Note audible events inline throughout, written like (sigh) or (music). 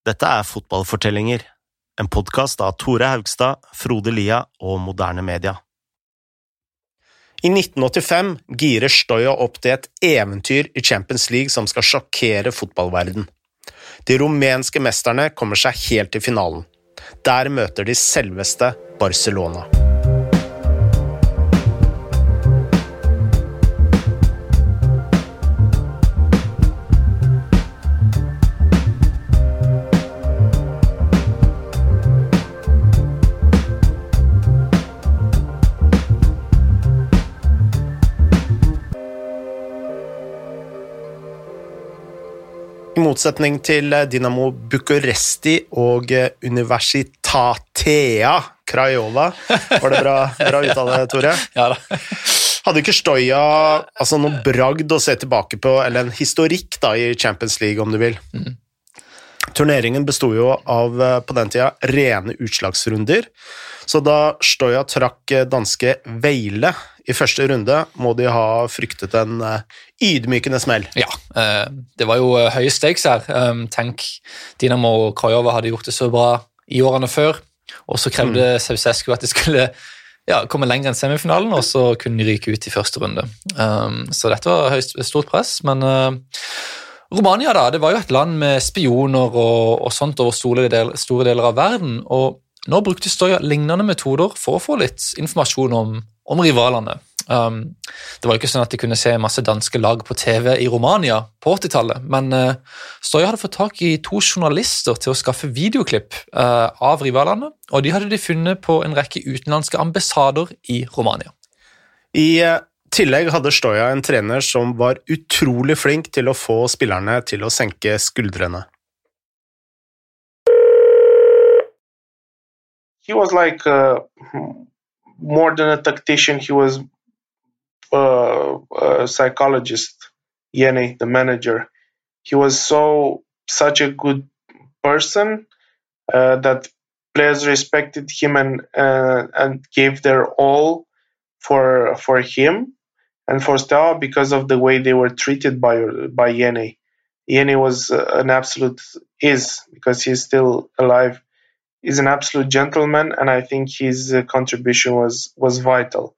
Dette er Fotballfortellinger, en podkast av Tore Haugstad, Frode Lia og Moderne Media. I 1985 girer Stoya opp til et eventyr i Champions League som skal sjokkere fotballverden. De rumenske mesterne kommer seg helt til finalen. Der møter de selveste Barcelona. I motsetning til Dinamo Bucuresti og Universitatea Crayola Var det bra, bra uttale, Tore? (laughs) Ja da. Hadde ikke Stoya altså noe bragd å se tilbake på, eller en historikk da, i Champions League, om du vil? Turneringen besto jo av eh, på den tida rene utslagsrunder, så da Stoya trakk eh, danske Veile i første runde, må de ha fryktet en eh, ydmykende smell. Ja, det var jo høye stakes her. Tenk, Dinamo og Krajova hadde gjort det så bra i årene før, og så krevde Ceausescu at de skulle ja, komme lenger enn semifinalen, og så kunne de ryke ut i første runde. Um, så dette var høyst, stort press, men uh, Romania da, det var jo et land med spioner og, og sånt over store, del, store deler av verden, og nå brukte Støya lignende metoder for å få litt informasjon om, om rivalene. Um, det var jo ikke sånn at de kunne se masse danske lag på TV i Romania på 80-tallet, men uh, Stoya hadde fått tak i to journalister til å skaffe videoklipp uh, av rivalene, og de hadde de funnet på en rekke utenlandske ambassader i Romania. I eh, tillegg hadde en trener som var utrolig flink til å få spillerne til å senke skuldrene. he was like uh, more than a tactician. He was uh, a psychologist. Yeni, the manager, he was so such a good person uh, that players respected him and uh, and gave their all for for him and for Steaua because of the way they were treated by by Yeni. Yeni was uh, an absolute is because he's still alive He's an absolute gentleman, and I think his uh, contribution was was vital.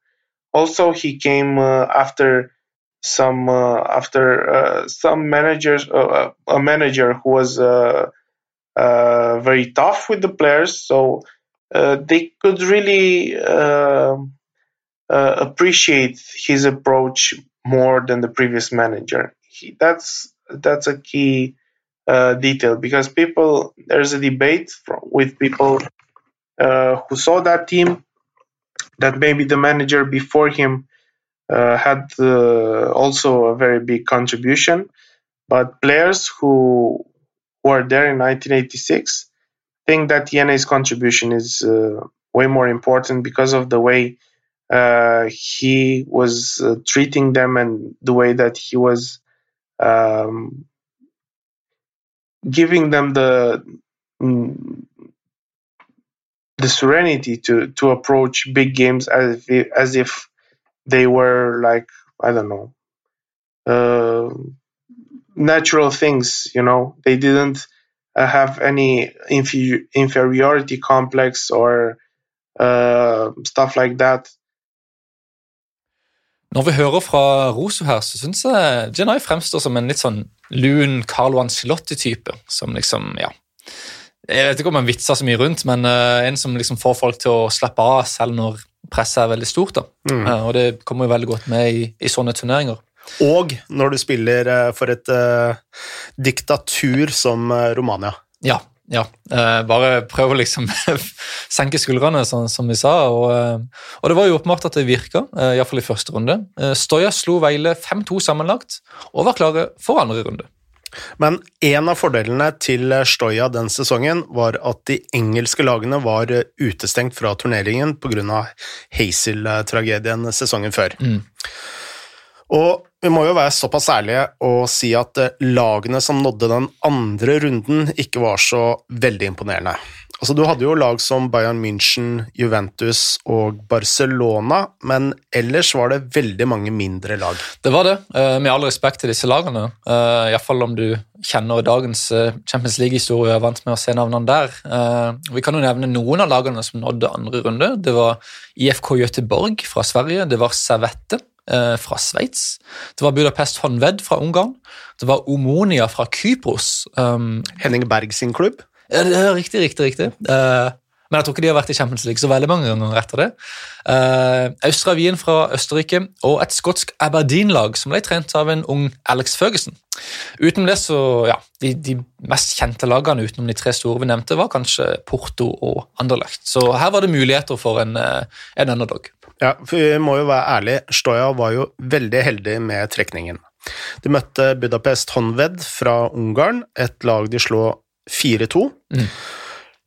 Also, he came uh, after some uh, after uh, some managers, uh, a manager who was very tough with the players, so they could really appreciate his approach more than the previous manager. He, that's that's a key uh, detail because people there's a debate from, with people uh, who saw that team that maybe the manager before him uh, had uh, also a very big contribution, but players who were there in 1986 think that Yene's contribution is uh, way more important because of the way uh, he was uh, treating them and the way that he was um, giving them the mm, the serenity to to approach big games as if, as if they were like I don't know uh, natural things. You know, they didn't uh, have any inferi- inferiority complex or uh, stuff like that. Når vi hører fra Roso her, så syns jeg Genai fremstår som en litt sånn lun Carlo Ancelotti-type. Som liksom, ja Jeg vet ikke om han vitser så mye rundt, men uh, en som liksom får folk til å slappe av selv når presset er veldig stort. da. Mm. Uh, og det kommer jo veldig godt med i, i sånne turneringer. Og når du spiller eh, for et uh, diktatur som Romania. Ja, ja. Eh, bare prøve å liksom (laughs) senke skuldrene, sånn som vi sa. Og, eh, og det var jo åpenbart at det virka, uh, iallfall i første runde. Uh, Stoya slo Veile 5-2 sammenlagt og var klare for andre runde. Men en av fordelene til Stoya den sesongen var at de engelske lagene var eh, utestengt fra turneringen pga. Hazel-tragedien sesongen før. Mm. Og vi må jo være såpass ærlige og si at eh, lagene som nådde den andre runden, ikke var så veldig imponerende. Altså, du hadde jo lag som Bayern München, Juventus og Barcelona, men ellers var det veldig mange mindre lag. Det var det, eh, med all respekt til disse lagene. Uh, Iallfall om du kjenner dagens eh, Champions League-historie og er vant med å se navnene der. Vi kan jo nevne noen av lagene som nådde andre runde. Det var IFK Göteborg fra Sverige, det var Servette fra Sveits. Det var Budapest Honved fra Ungarn. Det var Omonia fra Kypros. Um, Henning Berg sin klubb? Ja, det er riktig, riktig, riktig. Uh, men jeg tror ikke de har vært i Champions League så veldig mange ganger etter det. Uh, Austra Wien fra Østerrike og et skotsk Aberdeen-lag som ble trent av en ung Alex Ferguson. Utenom det så, ja, de, de, mest kjente lagene utenom de tre store vi nevnte, var kanskje Porto og Anderlecht. Så her var det muligheter for en, eh, en underdog. Ja, for vi må jo være ærlige, Stoja var jo veldig heldig med trekningen. De møtte Budapest Honved fra Ungarn, et lag de slo 4-2. Mm.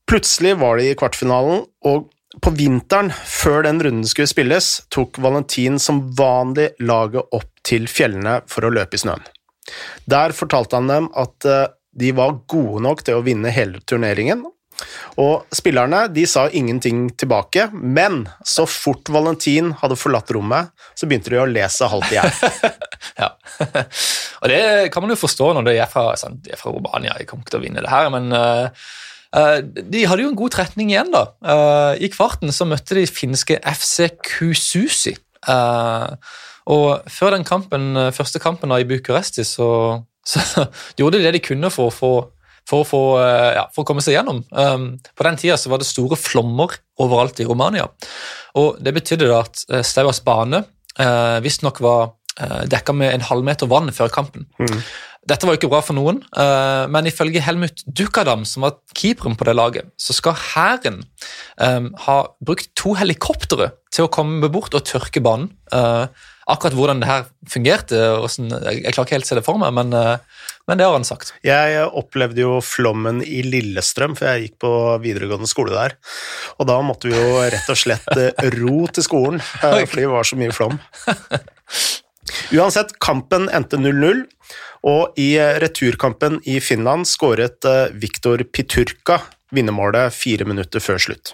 Plutselig var de i kvartfinalen, og på vinteren, før den runden skulle spilles, tok Valentin som vanlig laget opp til fjellene for å løpe i snøen. Der fortalte han dem at eh, de var gode nok til å vinne hele turneringen, og spillerne de sa ingenting tilbake, men så fort Valentin hadde forlatt rommet, så begynte de å lese halvt i hjel. (laughs) ja. (laughs) Og det kan man jo forstå når de er fra, sånn, de er fra Romania, jeg kommer ikke til å vinne det her, men uh, uh, de hadde jo en god tretning igjen, da. Uh, I kvarten så møtte de finske FC Kususi. og før den kampen, første kampen da, i Bucuresti så, (laughs) så gjorde de det de kunne for å få for å, få, eh, ja, for å komme seg gjennom. Um, på den tida var det store flommer overalt i Romania. og Det betydde at uh, Stauas bane uh, visstnok var dekka med en halvmeter vann før kampen. Mm. Dette var ikke bra for noen, men ifølge Helmut Dukadam, som var keeperen på det laget, så skal hæren ha brukt to helikoptre til å komme bort og tørke banen. Akkurat hvordan det her fungerte, hvordan, jeg, jeg, klarer ikke helt å se det for meg, men, uh, men, det har han sagt. Jeg opplevde jo flommen i Lillestrøm, for jeg gikk på videregående skole der. Og da måtte vi jo rett og slett ro til skolen, fordi det var så mye flom. Uansett, kampen endte 0-0, og i returkampen i Finland skåret eh, Viktor Piturka vinnermålet fire minutter før slutt.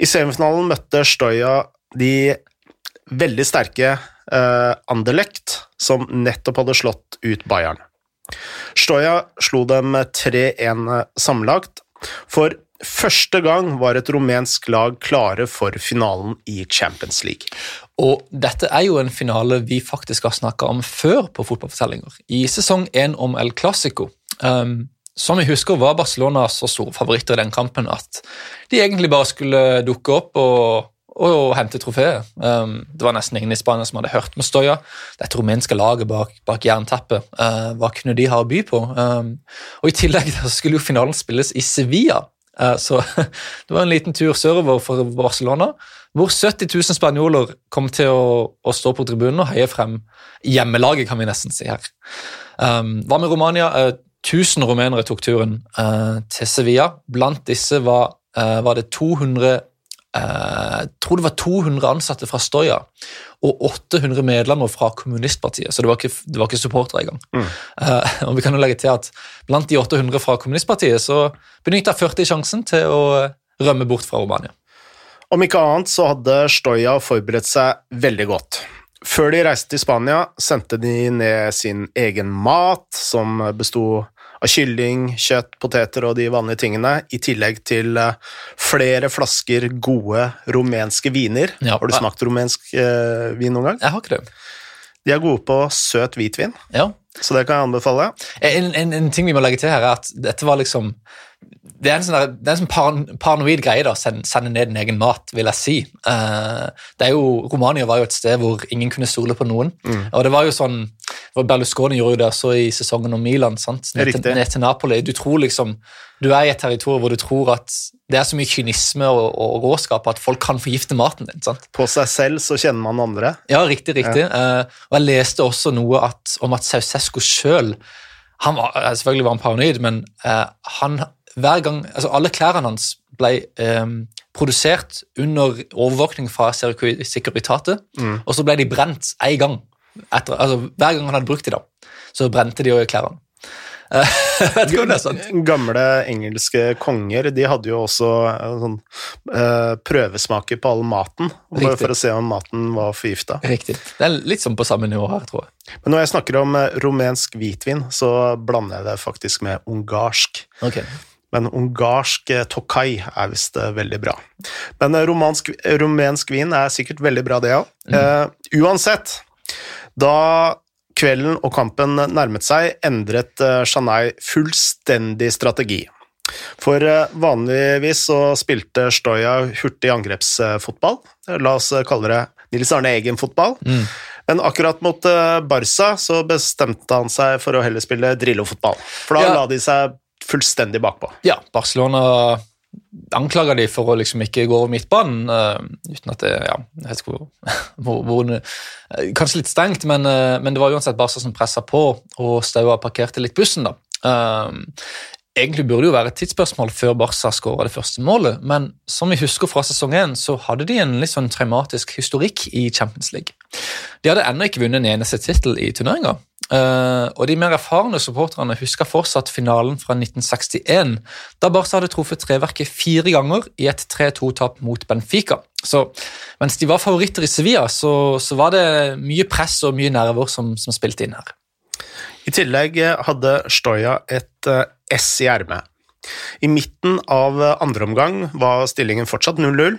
I semifinalen møtte Stoya de veldig sterke uh, Anderlecht, som nettopp hadde slått ut Bayern. Stoja slo dem 3-1 sammenlagt. For første gang var et rumensk lag klare for finalen i Champions League. Og dette er jo en finale vi faktisk har snakka om før på Fotballfortellinger, i sesong én om El Clásico. Um, som vi husker var Barcelona så store favoritter i den kampen at de egentlig bare skulle dukke opp og, og hente trofeet. Um, det var nesten ingen i Spania som hadde hørt om Stoya. Dette rumenske laget bak, bak jernteppet, uh, hva kunne de ha å by på? Um, og I tillegg skulle jo finalen spilles i Sevilla, uh, så (laughs) det var en liten tur sørover for Barcelona hvor 70 000 spanjoler kom til å, å stå på tribunen og heie frem hjemmelaget, kan vi nesten si her. Um, hva med Romania? Uh, 1000 rumenere tok turen uh, til Sevilla. Blant disse var, uh, var det 200 jeg tror det var 200 ansatte fra Stoya og 800 medlemmer fra kommunistpartiet, så det var ikke, det var ikke supportere engang. Mm. og vi kan jo legge til at Blant de 800 fra kommunistpartiet så benytta 40 sjansen til å rømme bort fra Romania. Om ikke annet så hadde Stoya forberedt seg veldig godt. Før de reiste til Spania, sendte de ned sin egen mat, som besto av kylling, kjøtt, poteter og de vanlige tingene, i tillegg til eh, flere flasker gode rumenske viner. Ja, har du smakt rumensk eh, vin noen gang? Jeg har ikke det. De er gode på søt hvitvin, ja. så det kan jeg anbefale. En, en, en ting vi må legge til her, er at dette var liksom det er en sånn, det er en sånn paranoid greie å sende, sende, ned din egen mat, vil jeg si. Uh, det er jo, Romania var jo et sted hvor ingen kunne stole på noen. Mm. og det var jo sånn, Berlusconi gjorde jo det også i sesongen om Milan. sant? Ned, til, ned til Napoli. Du tror liksom, du er i et territorium hvor du tror at det er så mye kynisme og, og råskap at folk kan forgifte maten din. sant? På seg selv så kjenner man andre. Ja, riktig. riktig. Ja. Uh, og Jeg leste også noe at, om at Sausesco sjøl han Selvfølgelig var han paranoid, men uh, han hver gang, altså Alle klærne hans ble eh, produsert under overvåkning fra Securitate, mm. og så ble de brent én gang. Etter, altså Hver gang han hadde brukt dem, så brente de klærne. (laughs) Vet ikke om det er sant. Gamle engelske konger de hadde jo også eh, sånn, eh, prøvesmaker på all maten, Riktig. for å se om maten var forgifta. Riktig. Det er litt sånn på samme nivå her, tror jeg. Men når jeg snakker om romensk rumensk hvitvin, så blander jeg det faktisk med ungarsk. Ok. Men ungarsk eh, Tokai er visst eh, veldig bra. Men eh, romansk, rumensk vin er sikkert veldig bra, det òg. uansett, da kvelden og kampen nærmet seg, endret Shanai fullstendig strategi. For vanligvis så spilte Stoya hurtig angrepsfotball. La oss kalle det Nils Arne Egen-fotball. Mm. Men akkurat mot Barca så bestemte han seg for å heller spille Drillo-fotball. For da Ja. la de seg fullstendig bakpå. Ja, Barcelona anklager de for å liksom ikke gå over midtbanen, Uh, uten at det ja, jeg vet ikke hvor, (laughs) hvor, hvor eh, Kanskje litt stengt, men, uh, men det var uansett Barca som pressa på, og Staua parkerte litt bussen. da. Egentlig burde det jo være et tidsspørsmål før Barca skåra det første målet, men som vi husker fra sesong én, så hadde de en litt sånn traumatisk historikk i Champions League. De hadde ennå ikke vunnet en eneste tittel i turneringa. Eh, og de mer erfarne supporterne husker fortsatt finalen fra 1961, da Barca hadde truffet treverket fire ganger i et 3-2-tap mot Benfica. Så mens de var favoritter i Sevilla, så, så var det mye press og mye nerver som, som spilte inn her. I tillegg eh, hadde Stoja et uh, S i ermet. I midten av andre omgang var stillingen fortsatt 0-0.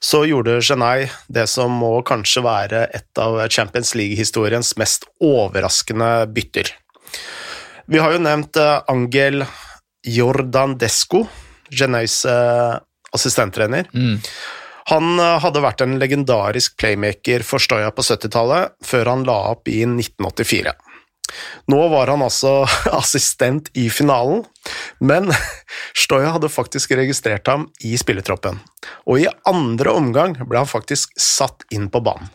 Så gjorde Genai det som må kanskje være et av Champions League-historiens mest overraskende bytter. Vi har jo nevnt eh, Angel Jordandesco, Genais eh, assistenttrener. Mm. Han eh, hadde vært en legendarisk playmaker for Stoja på 70-tallet, før han la opp i 1984. Nå var han altså (laughs) assistent i finalen, men (laughs) Stoja hadde faktisk registrert ham i spillertroppen, og i andre omgang ble han faktisk satt inn på banen.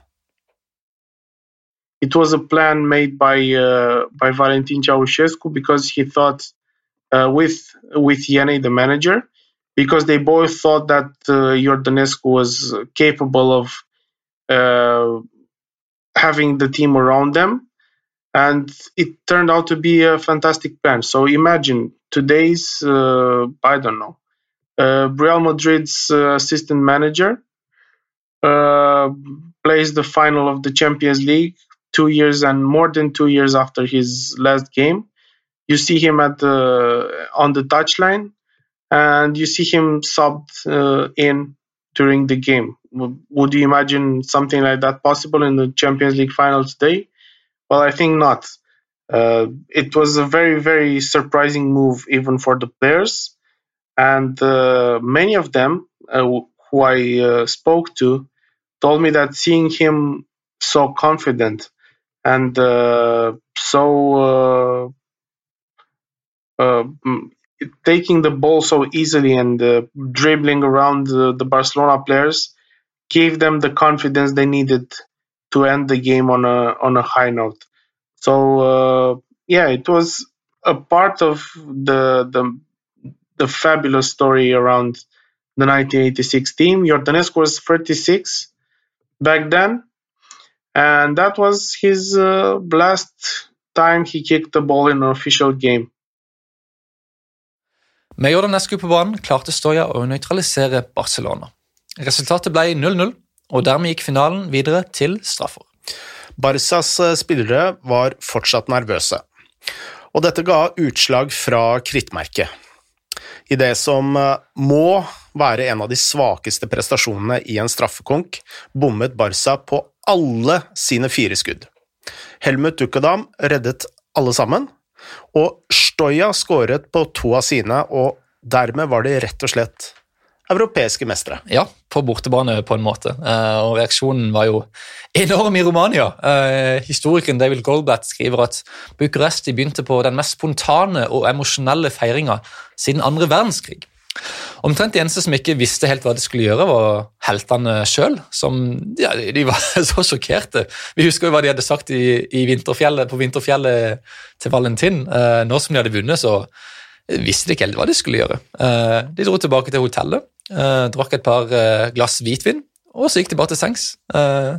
it was a plan made by uh, by Valentin Ceausescu because he thought uh, with with Yene, the manager, because they both thought that uh, Jordanescu was capable of uh, having the team around them, and it turned out to be a fantastic plan. So imagine today's uh, I don't know uh, Real Madrid's uh, assistant manager uh, plays the final of the Champions League two years and more than two years after his last game. You see him at the on the touchline, and you see him subbed uh, in during the game. Would you imagine something like that possible in the Champions League final today? Well, I think not. Uh, it was a very, very surprising move, even for the players, and uh, many of them uh, who I uh, spoke to told me that seeing him so confident and uh, so uh, taking the ball so easily and dribbling around the, the Barcelona players gave them the confidence they needed to end the game on a on a high note. So uh, yeah, it was a part of the the the fabulous story around the 1986 team. Jordanescu was 36 back then, and that was his uh, last time he kicked the ball in an official game. Med Jordanescu på banen klarte Stoja å nøytralisere Barcelona. Resultatet ble 0-0, og dermed gikk finalen videre til straffer. Barcas eh, spillere var fortsatt nervøse, og dette ga utslag fra krittmerket. I det som eh, må være en av de svakeste prestasjonene i en straffekonk, bommet Barca på alle sine fire skudd. Helmut Dukadam reddet alle sammen, og Stoya skåret på to av sine, og dermed var de rett og slett europeiske mestere. Ja, på bortebane på en måte, eh, og reaksjonen var jo enorm i Romania. Eh, Historikeren David Goldblatt skriver at Bucuresti begynte på den mest spontane og emosjonelle feiringa siden andre verdenskrig. Omtrent de eneste som ikke visste helt hva de skulle gjøre, var heltene sjøl. Ja, de var (laughs) så sjokkerte. Vi husker jo hva de hadde sagt i, i vinterfjellet, på vinterfjellet til Valentin. Eh, nå som de hadde vunnet, så visste de ikke helt hva de skulle gjøre. De dro tilbake til hotellet, drakk et par eh, glass hvitvin, og så gikk de bare til sengs. Eh,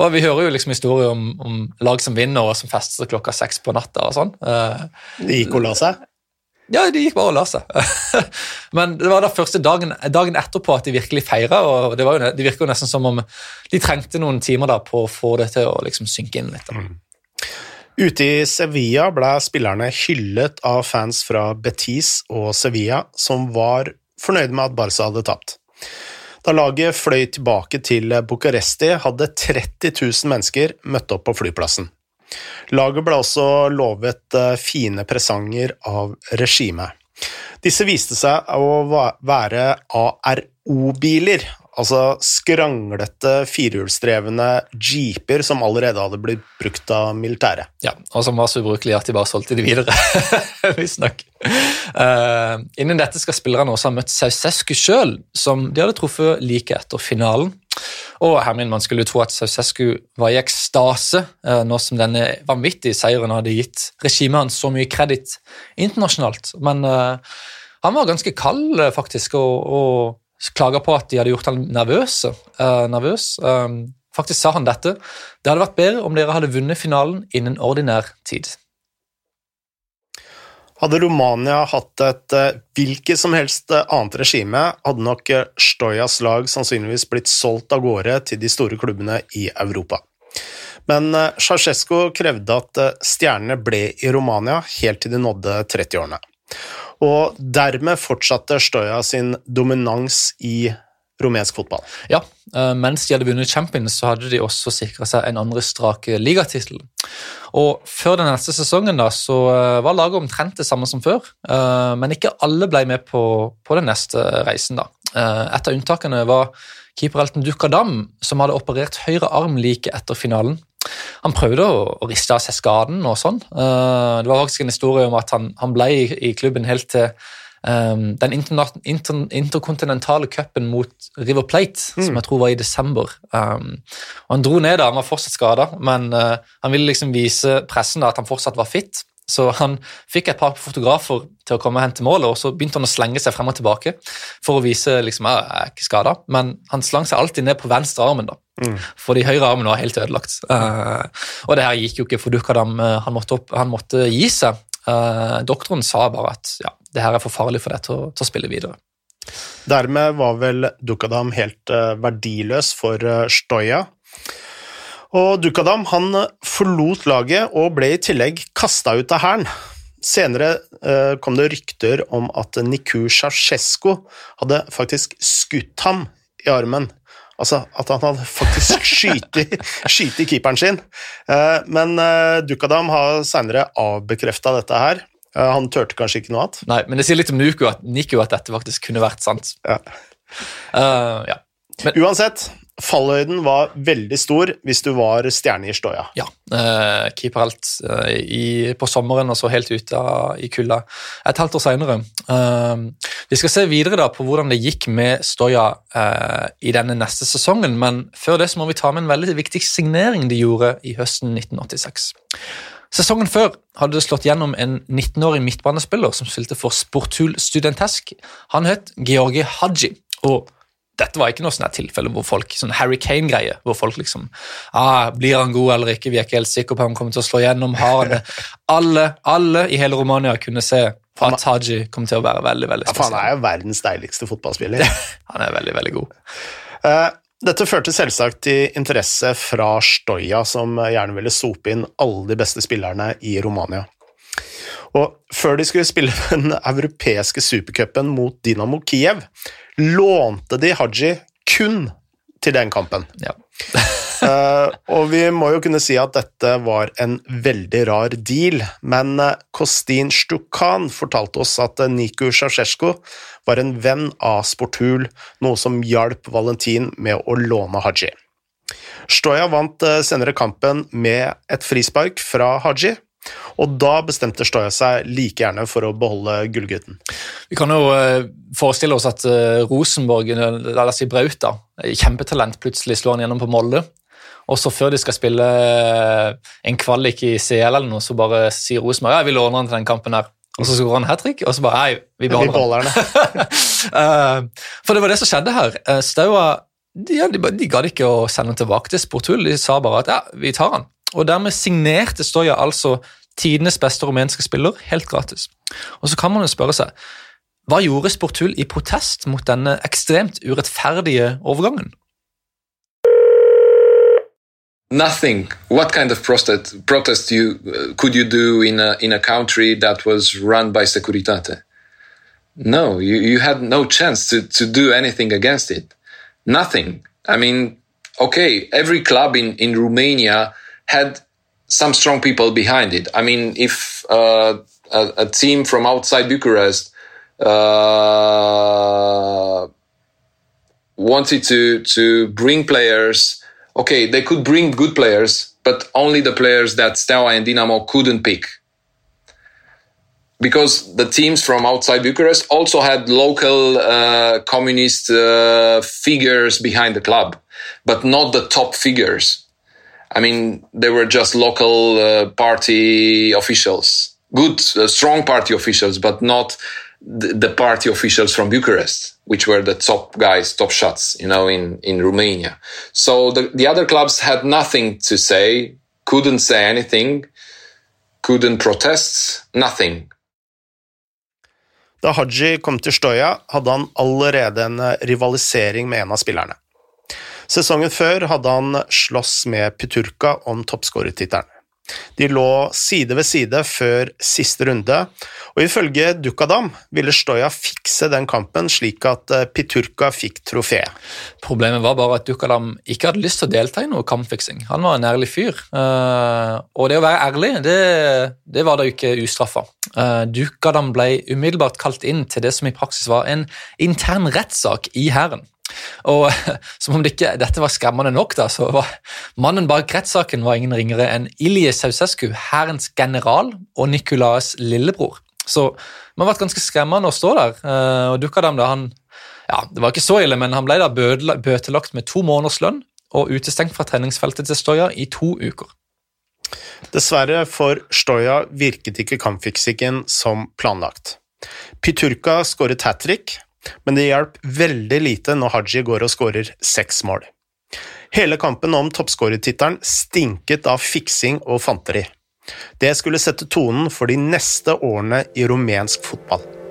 Og vi hører jo liksom historier om, om lag som vinner, og som fester klokka seks på natta og sånn. Eh, De gikk og la seg. ja, de gikk bare og la seg. (laughs) Men det var da første dagen, dagen etterpå at de virkelig feira, og det, jo, det virker jo nesten som om de trengte noen timer da på å få det til å liksom synke inn litt. da. Ute i Sevilla ble spillerne hyllet av fans fra Betis og Sevilla, som var fornøyde med at Barca hadde tapt. Da laget fløy tilbake til Bucuresti, hadde 30 000 mennesker møtt opp på flyplassen. Laget ble også lovet eh, fine presanger av regimet. Disse viste seg å være ARO-biler, altså skranglete firehjulsdrevne jeeper som allerede hadde blitt brukt av militæret. Ja, og som var så ubrukelige at de bare solgte de videre. (laughs) Visstnok. Uh, innen dette skal spillerne også ha møtt Sausescu sjøl, som de hadde truffet like etter finalen. Og Hermin, man skulle tro at Sausescu var i ekstase uh, nå som denne vanvittige seieren hadde gitt regimet hans så mye kreditt internasjonalt. Men uh, han var ganske kald, faktisk, og, og klaga på at de hadde gjort han nervøs. Uh, nervøs. Um, faktisk sa han dette. Det hadde vært bedre om dere hadde vunnet finalen innen ordinær tid. Hadde Romania hatt et eh, hvilket som helst eh, annet regime, hadde nok Stojas lag sannsynligvis blitt solgt av gårde til de store klubbene i Europa. Men Ceaucescu krevde at stjernene ble i Romania helt til de nådde 30-årene. Og dermed fortsatte Støya sin dominans i rumensk fotball. Ja, eh, mens de hadde vunnet Champions, så hadde de også sikra seg en andre strak ligatittel. Og før den neste sesongen da, så eh, var laget omtrent det samme som før, eh, men ikke alle ble med på, på den neste reisen. da. Et av unntakene var keeper Elton Dukadam, som hadde operert høyre arm like etter finalen. Han prøvde å, å riste av seg skaden og sånn. Eh, Det var faktisk en historie om at han, han ble i, i klubben helt til Um, den inter, inter interkontinentale cupen mot River Plate, som jeg tror var i desember. Um, og Han dro ned da, han var fortsatt skada, men uh, han ville liksom vise pressen da at han fortsatt var fit. Så han fikk et par fotografer til å komme hen til målet, og så begynte han å slenge seg frem og tilbake for å vise liksom, «Ja, jeg er ikke skada. Men han slang seg alltid ned på venstre armen, da. fordi høyre armen var helt ødelagt. Uh, og det her gikk jo ikke for Dukadam. Uh, han, måtte opp, han måtte gi seg. Uh, doktoren sa bare at ja, det her er for farlig for deg til til å spille videre. Dermed var vel Dukadam helt uh, verdiløs for Stoja. Og Dukadam han eh, forlot laget og ble i tillegg kasta ut av hæren. Senere eh, kom det rykter om at Niku Ceausescu hadde faktisk skutt ham i armen. Altså at han hadde faktisk skytet (laughs) i keeperen sin. Eh, men eh, Dukadam har senere avbekrefta dette her. Han turte kanskje ikke noe annet. Nei, Men det sier litt om Niku at, Niku at dette faktisk kunne vært sant. Ja. Uh, ja. Uansett, fallhøyden var veldig stor hvis du var stjerne i Stoja. ja. Uh, alt uh, i- på sommeren og så helt ute i kulda et halvt år senere. Uh, vi skal se videre da på hvordan det gikk med Stoja uh, i denne neste sesongen, men før det så må vi ta med en veldig viktig signering de gjorde i høsten 1986. Sesongen før hadde det slått gjennom en 19-årig midtbanespiller som spilte for Sportul Studentesk. Han het Georgi Haji, og dette var ikke noe sånn tilfelle hvor folk, sånn Harry Kane-greie, hvor folk liksom ah, Blir han god eller ikke? Vi er ikke helt sikre på om han kommer til å slå gjennom. Har han det? (laughs) Alle, alle i hele Romania kunne se på at Haji kom til å være veldig, veldig Ja, for han er jo verdens deiligste fotballspiller. (laughs) Han er veldig, veldig god. Uh, Dette førte selvsagt til interesse fra Stoja, som gjerne ville sope inn alle de beste spillerne i Romania. Og før de skulle spille (laughs) den europeiske supercupen mot Dynamo Kiev, lånte de Haji kun til den kampen. Ja. uh, (laughs) og vi må jo kunne si at dette var en veldig rar deal, men eh, Kostin Stukan fortalte oss at eh, Niku Ceausescu var en venn av Sporthul, noe som hjalp Valentin med å låne Haji. Stoya vant senere kampen med et frispark fra Haji, og da bestemte Stoya seg like gjerne for å beholde gullgutten. Vi kan jo eh, forestille oss at eh, Rosenborg, eh, la oss si Brauta, kjempetalent, plutselig slår han gjennom på Molde. Og så før de skal spille en kvalik i CL eller noe, så bare sier Rosenborg ja, vi låner han til den kampen her. Og så skårer han hat trick, og så bare nei, vi beholder han. (laughs) for det var det som skjedde her. Staua de, de, de gadd ikke å sende han tilbake til Sportul. De sa bare at ja, vi tar han. Og dermed signerte Stoja altså tidenes beste rumenske spiller helt gratis. Og så kan man jo spørre seg hva gjorde Sportul i protest mot denne ekstremt urettferdige overgangen? nothing. What kind of protest protest you uh, could you do in a in a country that was run by Securitate? No, you, you had no chance to, to do anything against it. Nothing. I mean, okay, every club in, in Romania had some strong people behind it. I mean, if uh, a, a, team from outside Bucharest uh, wanted to to bring players okay, they could bring good players, but only the players that Steaua and Dinamo couldn't pick. Because the teams from outside Bucharest also had local uh, communist uh, figures behind the club, but not the top figures. I mean, they were just local uh, party officials, good, uh, strong party officials, but not the, the party officials from Bucharest which were the top guys, top shots, you know, in, in Romania. So the, the other clubs had nothing to say, couldn't say anything, couldn't protest, nothing. Da Haji kom til Støya, hadde han allerede en eh, rivalisering med en av spillerne. Sesongen før hadde han slåss med Piturka om toppskårertittelen. De lå side ved side før siste runde, og ifølge Dukadam ville Stoja fikse den kampen slik at eh, Piturka fikk trofé. Problemet var bare at Dukadam ikke hadde lyst til å delta i noe kampfiksing. Han var en ærlig fyr, eh, og det å være ærlig, det, det var da ikke ustraffa. Eh, Dukadam ble umiddelbart kalt inn til det som i praksis var en intern rettssak i hæren. Og (laughs) Som om det ikke, dette var skremmende nok, da, så var mannen bak rettssaken var ingen ringere enn Ilje Sausescu, hærens general og Nikolaas lillebror. Så det har vært ganske skremmende å stå der. Eh, og Dukadam, da, han, ja, Det var ikke så ille, men han ble da bøtelagt med to måneders lønn og utestengt fra treningsfeltet til Stoya i to uker. Dessverre for Stoya virket ikke kampfiksingen som planlagt. Piturka skåret hat trick, men det hjalp veldig lite når Haji går og skårer seks mål. Hele kampen om toppskårertittelen stinket av fiksing og fanteri. Det skulle sette tonen for de neste årene i rumensk fotball.